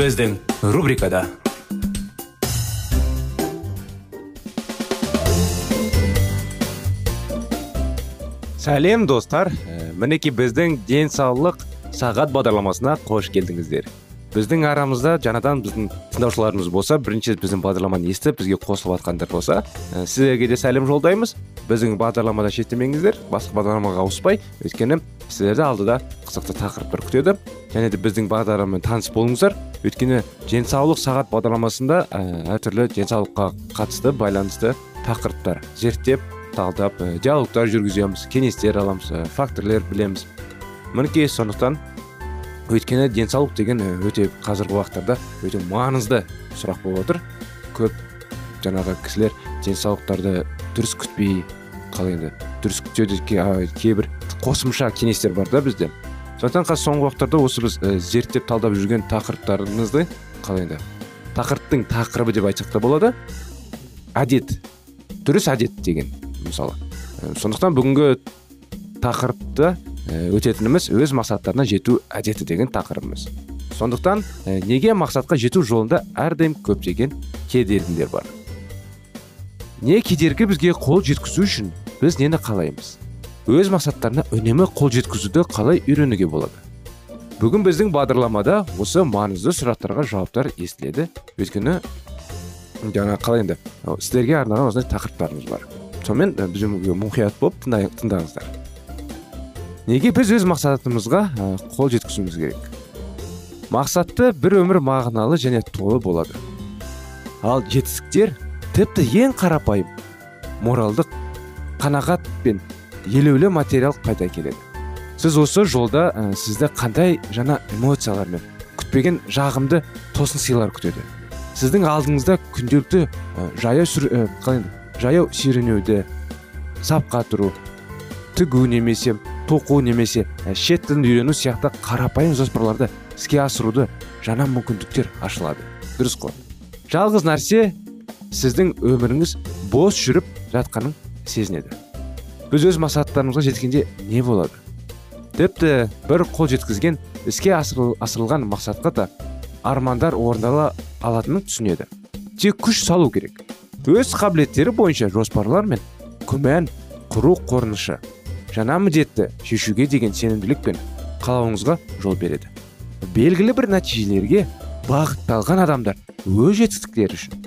Біздің рубрикада сәлем достар мінекей біздің денсаулық сағат бағдарламасына қош келдіңіздер біздің арамызда жаңадан біздің тыңдаушыларымыз болса бірінші біздің бағдарламаны естіп бізге қосылып жатқандар болса ә, сіздерге де сәлем жолдаймыз. Біздің бағдарламадан шеттемеңіздер басқа бағдарламаға ауыспай өйткені сіздерді алдыда қызықты тақырыптар күтеді. Және де біздің бағдарламамен таныс болыңыздар. Өйткені денсаулық сағат бағдарламасында ә, әртүрлі денсаулыққа қатысты байланысты тақырыптар зерттеп талдап ә, диалогтар жүргіземіз кеңестер аламыз факторлер білеміз. Мінекей сондықтан өйткені денсаулық деген ә, өте қазіргі уақыттарда өте маңызды сұрақ болып отыр. Көп жаңағы кісілер денсаулықтарды дұрыс күтпей қалай енді дұрыс күтеді кейбір қосымша кеңестер бар да бізде. Сондықтан қазір соңғы уақыттарда осы біз ә, зерттеп талдап жүрген тақырыптарымызды қалай енді тақырыптың тақырыбы деп айтсақ та болады. Әдет дұрыс әдет деген мысалы. Ә, сондықтан бүгінгі тақырыпты өтетініміз өз мақсаттарына жету әдеті деген тақырыбымыз. Сондықтан ә, неге мақсатқа жету жолында әрдайым көптеген кедергілер бар? Не кедергі бізге қол жеткізу үшін біз нені қалаймыз? Өз мақсаттарына үнемі қол жеткізуді қалай үйренуге болады? Бүгін біздің бағдарламада осы маңызды сұрақтарға жауаптар естіледі. Өйткені жаңа қалай енді сіздерге арналған осындай тақырыптарымыз бар. Сонымен бізбен мұқият болып тыңдаңыздар. Неге біз өз мақсатымызға ы, қол жеткізуіміз керек? Мақсатты бір өмір мағыналы және толы болады. Ал жетістіктер тіпті ең қарапайым моралдық қанағат пен елеулі материал пайда келеді. Сіз осы жолда ә, сізді қандай жаңа эмоциялар мен күтпеген жағымды тосын сыйлар күтеді. Сіздің алдыңызда күнделікті ә, жаяу сүр ә, қалай жаяу сүйренеуді сапқа тұру тігу немесе тоқу немесе ә, шет тілін үйрену сияқты қарапайым жоспарларды іске асыруды жаңа мүмкіндіктер ашылады. Дұрыс қой. Жалғыз нәрсе сіздің өміріңіз бос жүріп жатқанын сезінеді. Біз өз мақсаттарымызға жеткенде не болады? Тіпті бір қол жеткізген іске асырыл, асырылған мақсатқа да армандар орындала алатынын түсінеді. Тек күш салу керек. Өз қабілеттері бойынша жоспарлар мен күмән құру қорынышы жаңа міндетті шешуге деген сенімділік пен қалауыңызға жол береді. Белгілі бір нәтижелерге бағытталған адамдар өз жетістіктері үшін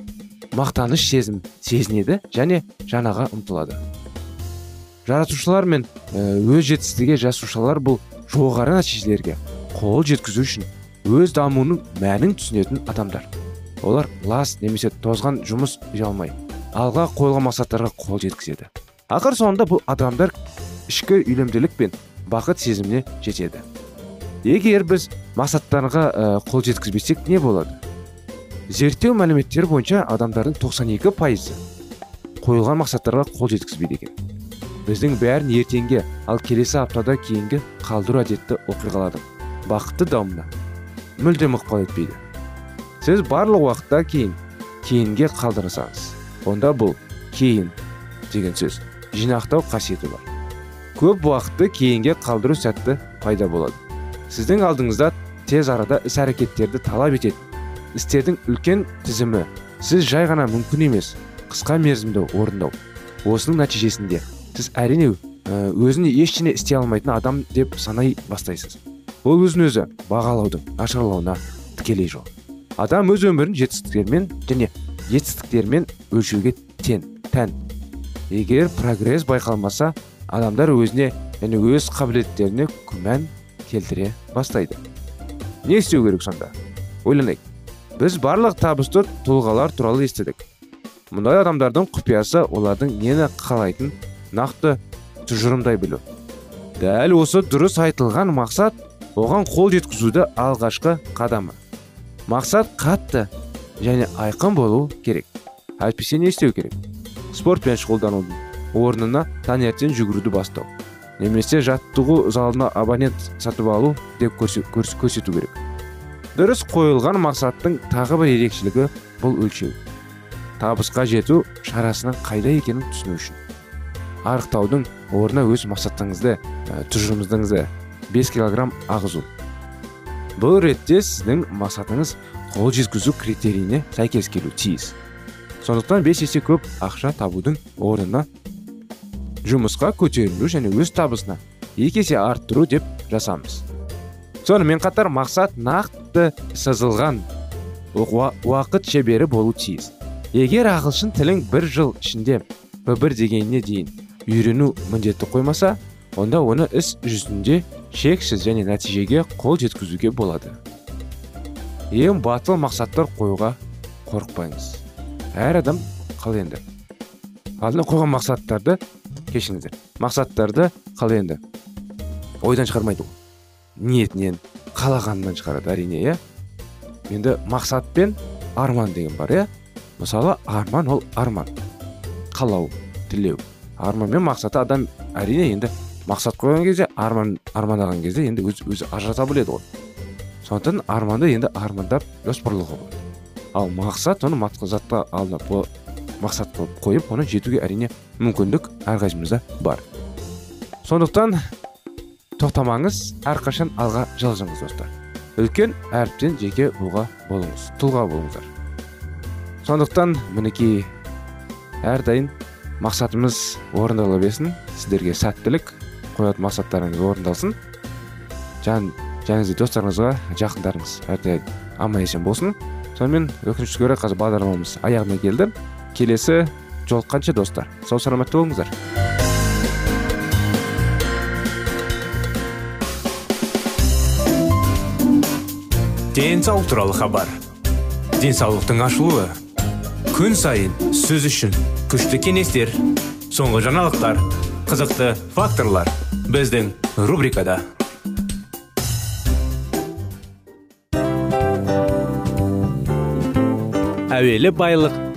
мақтаныш сезім сезінеді және жаңаға ұмтылады. Жаратушылар мен өз жетістіге жасушалар бұл жоғары нәтижелерге қол жеткізу үшін өз дамуының мәнін түсінетін адамдар. Олар лас немесе тозған жұмыс алмай алға қойылған мақсаттарға қол жеткізеді. Ақыр соңында бұл адамдар ішкі үйлемділік пен бақыт сезіміне жетеді. Егер біз мақсаттарға қол жеткізбесек не болады? Зерттеу мәліметтері бойынша адамдардың 92 пайызы қойылған мақсаттарға қол жеткізбейді екен. Біздің бәрін ертеңге ал келесі аптада кейінгі қалдыру әдетті оқиғалардың бақытты дамуына мүлдем ықпал етпейді. Сіз барлық уақытта кейін кейінге қалдырсаңыз онда бұл кейін деген сөз жинақтау қасиеті бар. Көп уақытты кейінге қалдыру сәтті пайда болады. Сіздің алдыңызда тез арада іс әрекеттерді талап ететін істердің үлкен тізімі сіз жай ғана мүмкін емес қысқа мерзімді орындау. Осының нәтижесінде сіз әрине өзін ештеңе істей алмайтын адам деп санай бастайсыз. Ол өзін өзі бағалаудың нашарлауына тікелей жол. Адам өз өмірін жетістіктермен және жетістіктермен өлшеуге тән. Егер прогресс байқалмаса адамдар өзіне және өз қабілеттеріне күмән келтіре бастайды. Не істеу керек сонда? Ойланайық. Біз барлық табысты тұлғалар туралы естідік. Мұндай адамдардың құпиясы олардың нені қалайтын нақты тұжырымдай білу. Дәл осы дұрыс айтылған мақсат оған қол жеткізуді алғашқы қадамы. Мақсат қатты және айқын болу керек. Әйтпесе не істеу керек? Спортпен шұғылданудың орнына таңертең жүгіруді бастау. Немесе жаттығу залына абонент сатып алу деп көрсету керек. Дұрыс қойылған мақсаттың тағы бір ерекшелігі бұл өлшеу. Табысқа жету шарасының қайда екенін түсіну үшін. Арықтаудың орнына өз мақсатыңызды ә, тұжырымыңызды 5 килограмм ағызу. Бұл ретте сіздің мақсатыңыз қол жеткізу критерийіне сәйкес келу тиіс. Сондықтан 5 есе көп ақша табудың орнына жұмысқа көтерілу және өз табысына екі есе арттыру деп жасамыз. Сонымен қатар мақсат нақты сызылған уақыт шебері болу тиіс. Егер ағылшын тілін бір жыл ішінде б1 дегеніне дейін үйрену міндетті қоймаса онда оны іс жүзінде шексіз және нәтижеге қол жеткізуге болады. Ең батыл мақсаттар қоюға қорықпаңыз. Әр адам қалай енді алдына қойған мақсаттарды кешіріңіздер. Мақсаттарды қалай енді? Ойдан шығармайды ол ниетінен қалағанынан шығарады әрине иә? Енді мақсат пен арман деген бар иә? Мысалы арман ол арман. Қалау тілеу. Арман мен мақсаты адам әрине енді мақсат қойған кезде арман армандаған кезде енді өз өзі ажырата біледі ғой. Сондықтан арманды енді армандап жоспарлауға болады. Ал мақсат оны затқа алдына мақсат қылып қойып оны жетуге әрине мүмкіндік әрқайсымызда бар. Сондықтан тоқтамаңыз әрқашан алға жылжыңыз достар. Үлкен әріптен жеке тұлға болыңыз тұлға болыңыздар. Сондықтан мінекей әрдайым мақсатымыз орындала берсін сіздерге сәттілік қоятын мақсаттарыңыз орындалсын. Жан жаныңызды достарыңызға жақындарыңыз әрдайым аман есен болсын. Сонымен өкінішке орай қазір бағдарламамыз аяғына келді. Келесі жолыққанша достар. Сау саламатта болыңыздар. Денсаулық туралы хабар. Денсаулықтың ашылуы. Күн сайын сөз үшін күшті кеңестер соңғы жаңалықтар қызықты факторлар біздің рубрикада. Әуелі байлық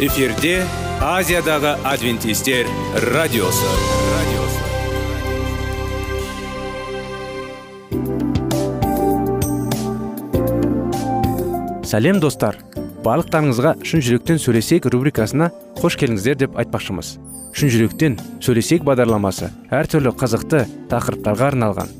эфирде азиядағы адвентистер радиосы. Сәлем достар. Барлықтарыңызға шын жүректен сөйлесейік рубрикасына қош келдіңіздер деп айтпақшымыз. Шын жүректен сөйлесейік бағдарламасы әртүрлі қызықты тақырыптарға арналған.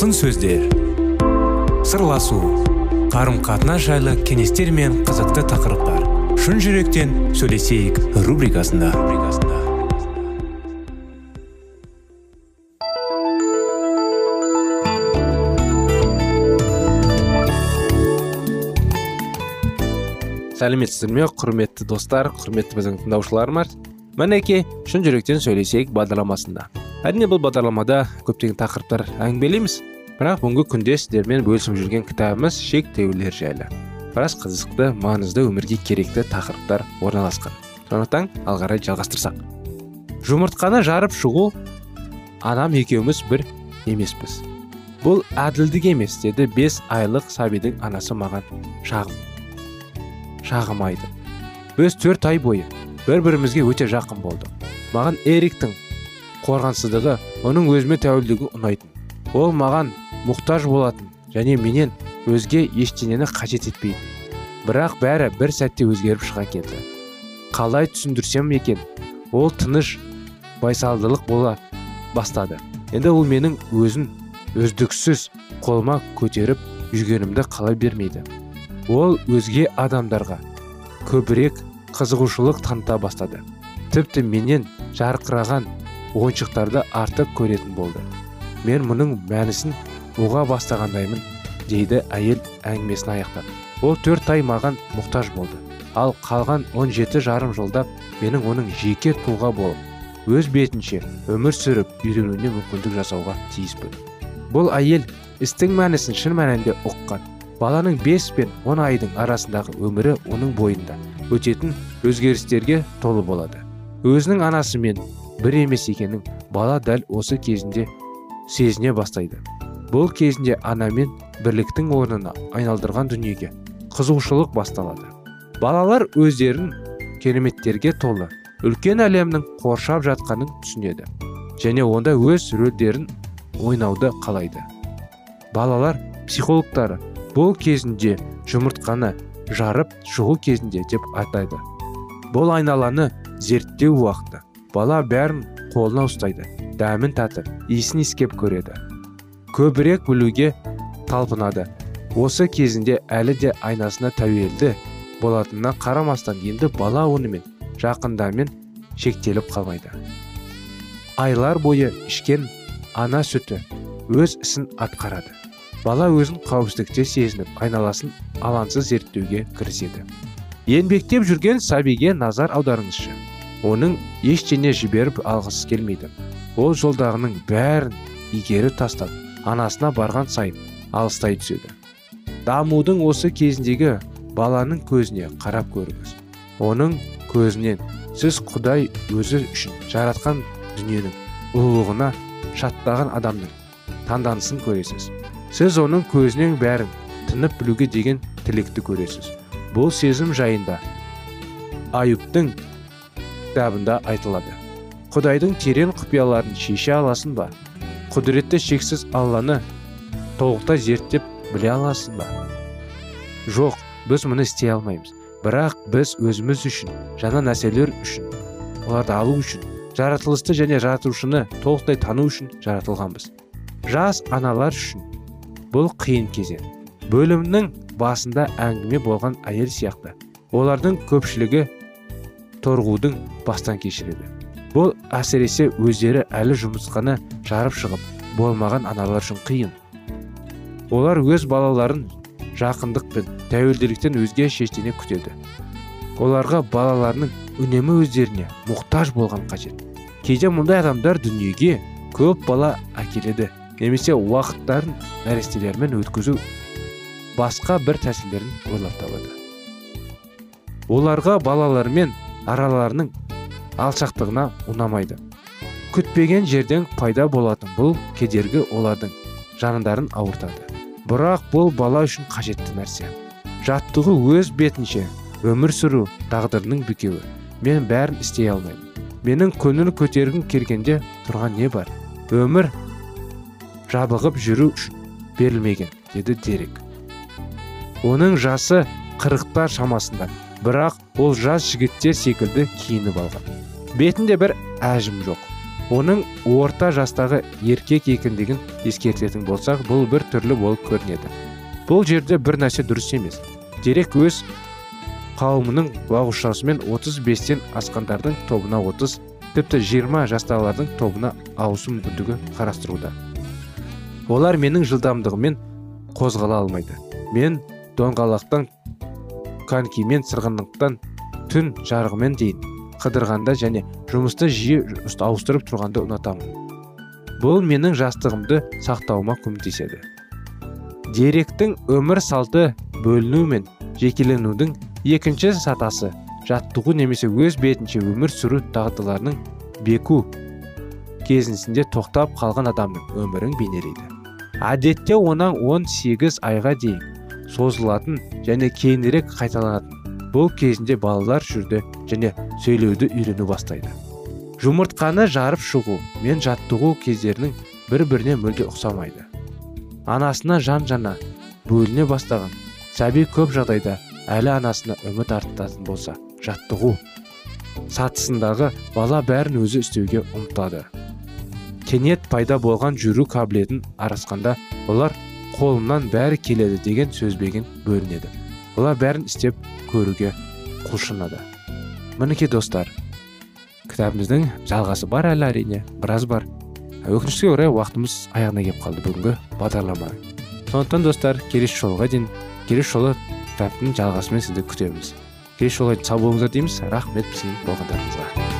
Алтын сөздер. Сырласу қарым қатынас жайлы кеңестер мен қызықты тақырыптар. Шын жүректен сөйлесейік рубрикасында. Сәлеметсіздер ме құрметті достар құрметті біздің тыңдаушыларымыз? Мінекей шын жүректен сөйлесейік бағдарламасында. Әрине бұл бағдарламада көптеген тақырыптар әңгімелейміз. Бірақ бүгінгі күнде сіздермен бөлісіп жүрген кітабымыз шектеулер жайлы. Біраз қызықты маңызды өмірге керекті тақырыптар орналасқан. Сондықтан ары қарай жалғастырсақ. Жұмыртқаны жарып шығу анам екеуміз бір емеспіз. Бұл әділдік емес деді бес айлық сәбидің анасы маған шағым шағым айтып біз төрт ай бойы бір бірімізге өте жақын болдық. Маған эриктің қорғансыздығы оның өзіме тәуелдігі ұнайтын. Ол маған мұқтаж болатын және менен өзге ештеңені қажет етпейтін. Бірақ бәрі бір сәтте өзгеріп шыға келді. Қалай түсіндірсем екен ол тыныш байсалдылық бола бастады. Енді ол менің өзін үздіксіз қолыма көтеріп жүргенімді қалай бермейді? Ол өзге адамдарға көбірек қызығушылық таныта бастады. Тіпті менен жарқыраған ойыншықтарды артық көретін болды. Мен мұның мәнісін ұға бастағандаймын дейді әйел әңгімесін аяқтап ол төрт ай маған мұқтаж болды. Ал қалған 17 жарым жылда менің оның жеке тұлға болып өз бетінше өмір сүріп үйренуіне мүмкіндік жасауға тиіспін бұл әйел істің мәнісін шын мәнінде ұққан баланың 5 пен 10 айдың арасындағы өмірі оның бойында өтетін өзгерістерге толы болады. Өзінің анасымен бір емес екенін бала дәл осы кезінде сезіне бастайды. Бұл кезінде анамен бірліктің орнына айналдырған дүниеге қызығушылық басталады. Балалар өздерін кереметтерге толы үлкен әлемнің қоршап жатқанын түсінеді және онда өз рөлдерін ойнауды қалайды. Балалар психологтары бұл кезінде жұмыртқаны жарып шығу кезінде деп атайды. Бұл айналаны зерттеу уақыты. Бала бәрін қолына ұстайды. Дәмін татып иісін иіскеп көреді. Көбірек білуге талпынады. Осы кезінде әлі де айнасына тәуелді болатынына қарамастан енді бала онымен жақындармен шектеліп қалмайды. Айлар бойы ішкен ана сүті өз ісін атқарады. Бала өзін қауіпсіздікте сезініп айналасын алаңсыз зерттеуге кіріседі. Еңбектеп жүрген сәбиге назар аударыңызшы. Оның ештеңе жіберіп алғысы келмейді. Ол жолдағының бәрін игеріп тастап анасына барған сайын алыстай түседі. Дамудың осы кезіндегі баланың көзіне қарап көріңіз. Оның көзінен сіз құдай өзі үшін жаратқан дүниенің ұлылығына шаттаған адамның таңданысын көресіз. Сіз оның көзінен бәрін тынып білуге деген тілекті көресіз. Бұл сезім жайында аюптың кітабында айтылады. Құдайдың терең құпияларын шеше аласың ба? Құдіретті шексіз алланы толықтай зерттеп біле аласың ба? Жоқ біз мұны істей алмаймыз. Бірақ біз өзіміз үшін жаңа нәрселер үшін оларды алу үшін жаратылысты және жаратушыны толықтай тану үшін жаратылғанбыз. Жас аналар үшін бұл қиын кезең. Бөлімнің басында әңгіме болған әйел сияқты. Олардың көпшілігі торғудың бастан кешіреді. Бұл әсіресе өздері әлі жұмысқаны жарып шығып болмаған аналар үшін қиын. Олар өз балаларын жақындық пен тәуелділіктен өзге шештене күтеді. Оларға балаларының үнемі өздеріне мұқтаж болған қажет. Кейде мұндай адамдар дүниеге көп бала әкеледі немесе уақыттарын нәрестелермен өткізу басқа бір тәсілдерін ойлап табады. Оларға балалармен араларының алшақтығына ұнамайды. Күтпеген жерден пайда болатын бұл кедергі олардың жандарын ауыртады. Бірақ бұл бала үшін қажетті нәрсе. Жаттығу өз бетінше өмір сүру тағдырының бікеуі. Мен бәрін істей алмаймын. Менің көңіл көтергім келгенде тұрған не бар? Өмір жабығып жүру үшін берілмеген деді дерек. Оның жасы қырықтар шамасында. Бірақ ол жас жігіттер секілді киініп алған. Бетінде бір әжім жоқ. Оның орта жастағы еркек екендігін ескертетін болсақ бұл бір түрлі болып көрінеді. Бұл жерде бір нәрсе дұрыс емес. Дерек өз қауымының бағушасымен 35-тен асқандардың тобына 30 тіпті 20 жастағылардың тобына ауысу мүмкіндігі қарастыруда. Олар менің жылдамдығыммен қозғала алмайды. Мен доңғалақтан конькимен сырғанақтан түн жарығымен дейін қыдырғанда және жұмысты жиі ауыстырып тұрғанды ұнатамын. Бұл менің жастығымды сақтауыма көмектеседі. Деректің өмір салты бөліну мен жекеленудің екінші сатасы жаттығу немесе өз бетінше өмір сүру дағдыларының беку кезінде тоқтап қалған адамның өмірін бейнелейді. Әдетте онан 18 айға дейін созылатын және кейінірек қайталанатын. Бұл кезінде балалар жүрді және сөйлеуді үйрену бастайды. Жұмыртқаны жарып шығу мен жаттығу кездерінің бір біріне мүлде ұқсамайды. Анасына жан жана бөліне бастаған сәби көп жағдайда әлі анасына үміт артатын болса жаттығу сатысындағы бала бәрін өзі істеуге ұмтылады. Кенет пайда болған жүру қабілетін арасқанда олар қолымнан бәрі келеді деген сөзбеген бөлінеді. Олар бәрін істеп көруге құлшынады. Мінекей достар кітабымыздың жалғасы бар әлі әрине? Біраз бар. Өкінішке орай уақытымыз аяғына келіп қалды бүгінгі бағдарлама. Сондықтан достар келесі жолға дейін келесі жолы кітаптың жалғасымен сізді күтеміз. Келесі жолға сау болыңыздар дейміз. Рахмет біздің болғандарыңызға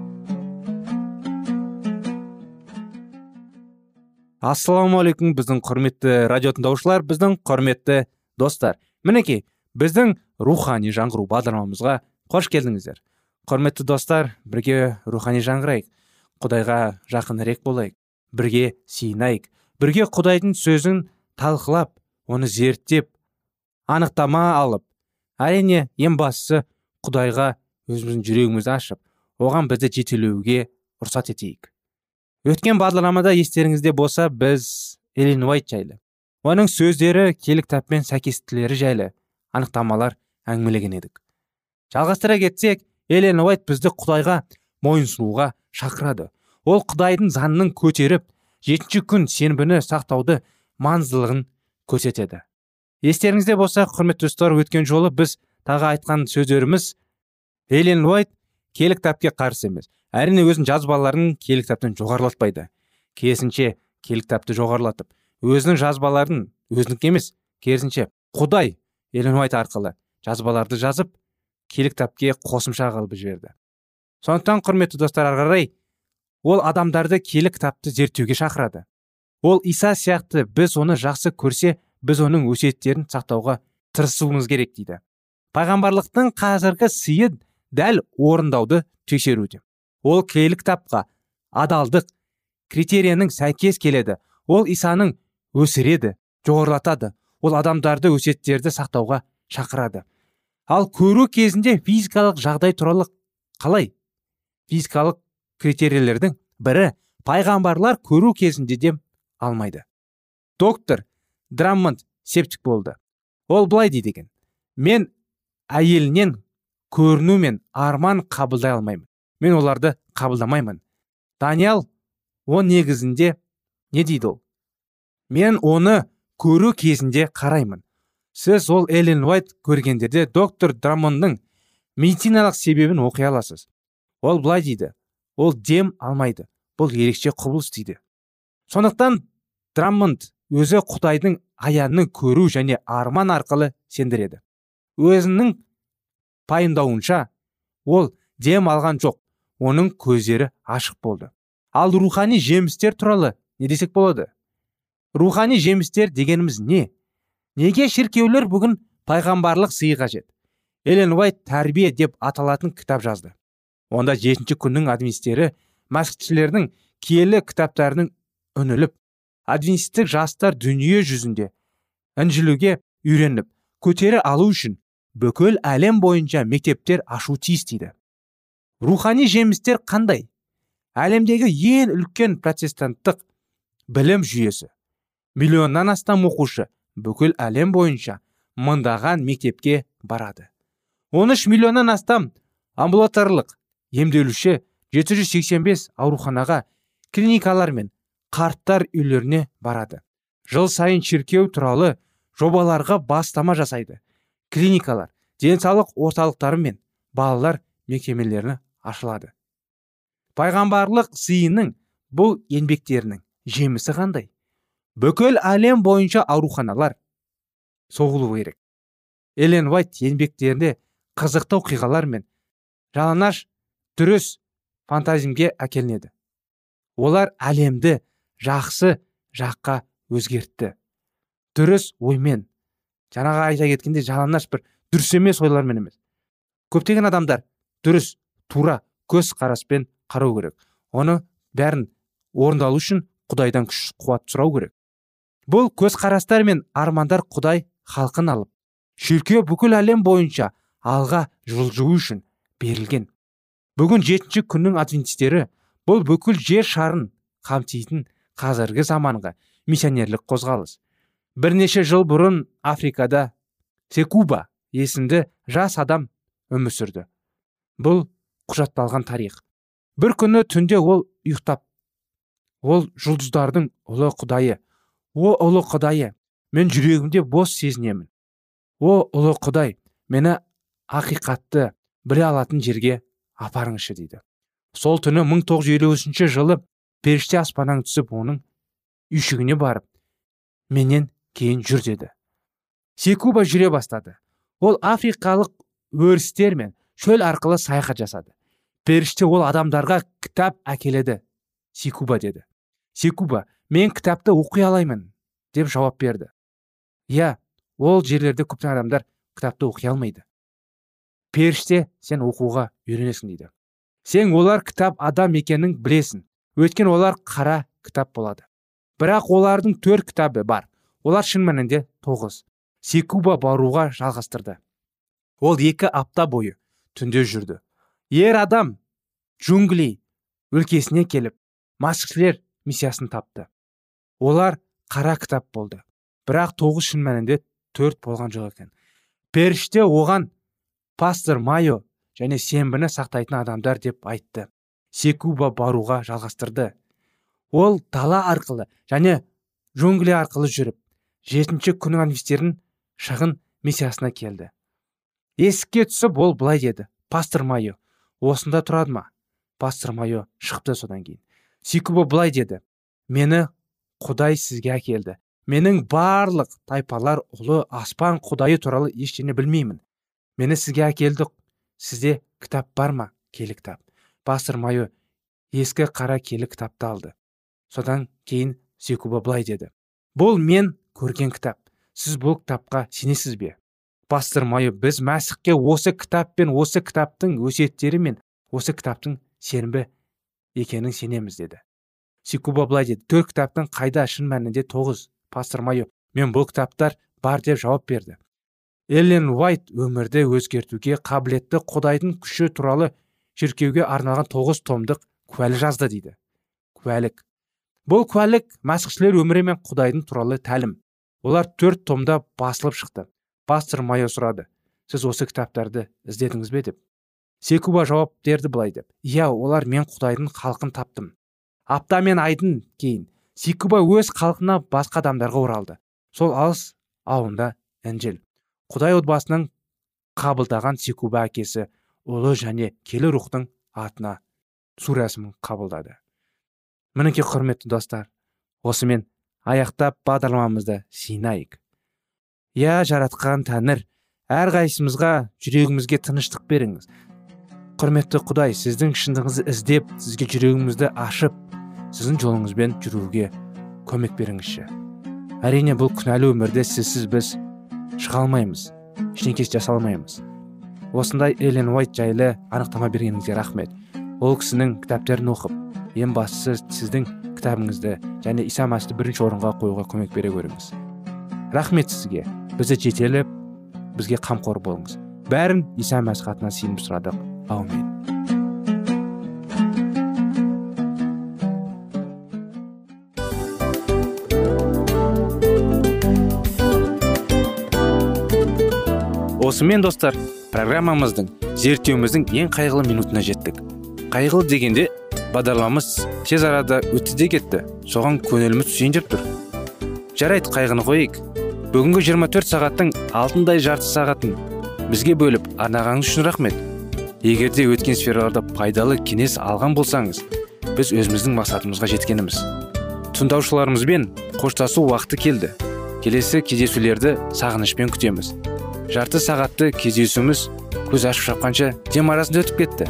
Ассалаумағалейкум біздің құрметті радио тыңдаушылар біздің құрметті достар. Мінекей біздің рухани жаңғыру бағдарламамызға қош келдіңіздер. Құрметті достар бірге рухани жаңғырайық. Құдайға жақынырек болайық. Бірге сиынайық бірге құдайдың сөзін талқылап оны зерттеп анықтама алып әрине ең бастысы құдайға өзіміздің жүрегімізді ашып оған бізді жетелеуге рұқсат етейік. Өткен бағдарламада естеріңізде болса біз эллен уайт жайлы оның сөздері келі кітаппен сәйкестілері жайлы анықтамалар әңгімелеген едік. Жалғастыра кетсек эллен уайт бізді құдайға мойынсұнуға шақырады. Ол құдайдың заңын көтеріп жетінші күн сенбіні сақтауды маңыздылығын көрсетеді. Естеріңізде болса құрметті достар өткен жолы біз тағы айтқан сөздеріміз элен уайт киелі кітапке қарсы емес. Әрине өзінің жазбаларын киелі кітаптан жоғарылатпайды. Керісінше киелі кітапты жоғарылатып. Өзінің жазбаларын өзінікі емес керісінше құдай элен уайт арқылы жазбаларды жазып киелі кітапке қосымша қылып жіберді. Сондықтан құрметті достар ары қарай ол адамдарды киелі кітапты зерттеуге шақырады. Ол иса сияқты біз оны жақсы көрсе біз оның өсиеттерін сақтауға тырысуымыз керек дейді. Пайғамбарлықтың қазіргі сыйы дәл орындауды тексеруде ол киелі кітапқа адалдық критерияның сәйкес келеді. Ол исаның өсіреді жоғарылатады. Ол адамдарды өсиеттерді сақтауға шақырады. Ал көру кезінде физикалық жағдай туралы қалай? Физикалық критерийлердің бірі пайғамбарлар көру кезінде де алмайды. Доктор драммонд септик болды. Ол былай дейді екен. Мен әйелінен көріну мен арман қабылдай алмаймын. Мен оларды қабылдамаймын. Даниял о негізінде не дейді ол? Мен оны көру кезінде қараймын. Сіз ол эллен уайт көргендерде доктор драмондың медициналық себебін оқи аласыз. Ол былай дейді. Ол дем алмайды. Бұл ерекше құбылыс дейді. Сондықтан драммонд өзі құдайдың аянын көру және арман арқылы сендіреді. Өзінің пайымдауынша ол дем алған жоқ оның көздері ашық болды. Ал рухани жемістер туралы не десек болады? Рухани жемістер дегеніміз не? Неге шіркеулер бүгін пайғамбарлық сый қажет? Элен уайт тәрбие деп аталатын кітап жазды. Онда жетінші күннің адвентистері мәсіхшілердің киелі кітаптарының үніліп адвентистік жастар дүние жүзінде інжілуге үйреніп көтері алу үшін бүкіл әлем бойынша мектептер ашу тиіс дейді. Рухани жемістер қандай? Әлемдегі ең үлкен протестанттық білім жүйесі. Миллионнан астам оқушы бүкіл әлем бойынша мыңдаған мектепке барады. 13 миллионнан астам амбулаторлық емделуші 785 ауруханаға клиникалар мен қарттар үйлеріне барады. Жыл сайын шіркеу туралы жобаларға бастама жасайды. Клиникалар денсаулық орталықтары мен балалар мекемелері ашылады. Пайғамбарлық сыйының бұл еңбектерінің жемісі қандай? Бүкіл әлем бойынша ауруханалар соғылу керек. Элен уайт еңбектерінде қызықты оқиғалар мен жалаңаш дұрыс фантазимге әкелінеді. Олар әлемді жақсы жаққа өзгертті. Дұрыс оймен жаңағы айта кеткенде жалаңаш бір дұрыс емес ойлармен емес. Көптеген адамдар дұрыс тура көз қараспен қарау керек. Оны бәрін орындалу үшін құдайдан күш қуат сұрау керек. Бұл көзқарастар мен армандар құдай халқын алып шіркеу бүкіл әлем бойынша алға жылжу үшін берілген. Бүгін жетінші күннің адвентистері бұл бүкіл жер шарын қамтитын қазіргі заманғы миссионерлік қозғалыс. Бірнеше жыл бұрын африкада секуба есімді жас адам өмір сүрді. Бұл құжатталған тарих. Бір күні түнде ол ұйықтап ол жұлдыздардың ұлы құдайы. О ұлы құдайы мен жүрегімде бос сезінемін. О ұлы құдай мені ақиқатты біле алатын жерге апарыңызшы дейді. Сол түні 1953 жылы періште аспаннан түсіп оның үйшігіне барып менен кейін жүр деді. Секуба жүре бастады. Ол африкалық өрістер мен шөл арқылы саяхат жасады. Періште ол адамдарға кітап әкеледі секуба деді. Секуба мен кітапты оқи алаймын деп жауап берді. Иә ол жерлерде көптеген адамдар кітапты оқи алмайды. Періште сен оқуға үйренесің дейді. Сен олар кітап адам екенін білесің. Өйткені олар қара кітап болады. Бірақ олардың төрт кітабы бар. Олар шын мәнінде тоғыз. Секуба баруға жалғастырды. Ол екі апта бойы түнде жүрді. Ер адам джунгли өлкесіне келіп масқішілер миссиясын тапты. Олар қара кітап болды. Бірақ тоғыз шын мәнінде төрт болған жоқ екен. Періште оған пастор майо және сенбіні сақтайтын адамдар деп айтты. Секуба баруға жалғастырды. Ол дала арқылы және жонгле арқылы жүріп жетінші күн адвентистердің шағын миссиясына келді. Есікке түсіп ол былай деді. Пастор майо осында тұрады ма? Пастор майо шықты содан кейін сикуба былай деді. Мені құдай сізге әкелді. Менің барлық тайпалар ұлы аспан құдайы туралы ештеңе білмеймін. Мені сізге әкелді. Сізде кітап бар ма? Келі кітап пастор майо ескі қара келі кітапты алды. Содан кейін секуба былай деді. Бұл мен көрген кітап. Сіз бұл кітапқа сенесіз бе? Пастор майо біз мәсіхке осы кітап пен осы кітаптың өсиеттері мен осы кітаптың сенбі екенін сенеміз деді. Сикуба былай деді. Төрт кітаптың қайда шын мәнінде тоғыз. Пастор майо мен бұл кітаптар бар деп жауап берді. Эллен уайт өмірді өзгертуге қабілетті құдайдың күші туралы шіркеуге арналған тоғыз томдық куәлік жазды дейді куәлік. Бұл куәлік мәсіхшілер өмірі мен құдайдың туралы тәлім. Олар төрт томда басылып шықты. Пастор майо сұрады сіз осы кітаптарды іздедіңіз бе? деп. Секуба жауап берді былай деп иә олар мен құдайдың халқын таптым. Апта мен айдын кейін секуба өз халқына басқа адамдарға оралды. Сол алыс ауында інжіл. Құдай отбасының қабылдаған секуба әкесі ұлы және келі рухтың атына су рәсімін қабылдады. Мінекей құрметті достар осымен аяқтап бағдарламамызды сыйынайық иә жаратқан тәңір әрқайсымызға жүрегімізге тыныштық беріңіз. Құрметті құдай сіздің шындығыңызды іздеп сізге жүрегімізді ашып сіздің жолыңызбен жүруге көмек беріңізші. Әрине бұл күнәлі өмірде сізсіз біз шыға алмаймыз ештеңе жасай алмаймыз осындай эллен уайт жайлы анықтама бергеніңізге рахмет. Ол кісінің кітаптарын оқып ең бастысы сіздің кітабыңызды және иса мәсіхті бірінші орынға қоюға көмек бере көріңіз. Рахмет сізге. Бізді жетелеп бізге қамқор болыңыз. Бәрін иса мәсіх атынан сеніп сұрадық. Аумин. Осымен достар программамыздың зерттеуіміздің ең қайғылы минутына жеттік. Қайғылы дегенде бағдарламамыз тез арада өтті де кетті. Соған көңіліміз түсейін деп тұр. Жарайды қайғыны қояйық бүгінгі 24 сағаттың алтындай жарты сағатын бізге бөліп арнағаныңыз үшін рахмет. Егер де өткен сфераларда пайдалы кеңес алған болсаңыз біз өзіміздің мақсатымызға жеткеніміз. Тыңдаушыларымызбен қоштасу уақыты келді. Келесі кездесулерді сағынышпен күтеміз. Жарты сағатты кездесуіміз көз ашып шапқанша дем арасында өтіп кетті.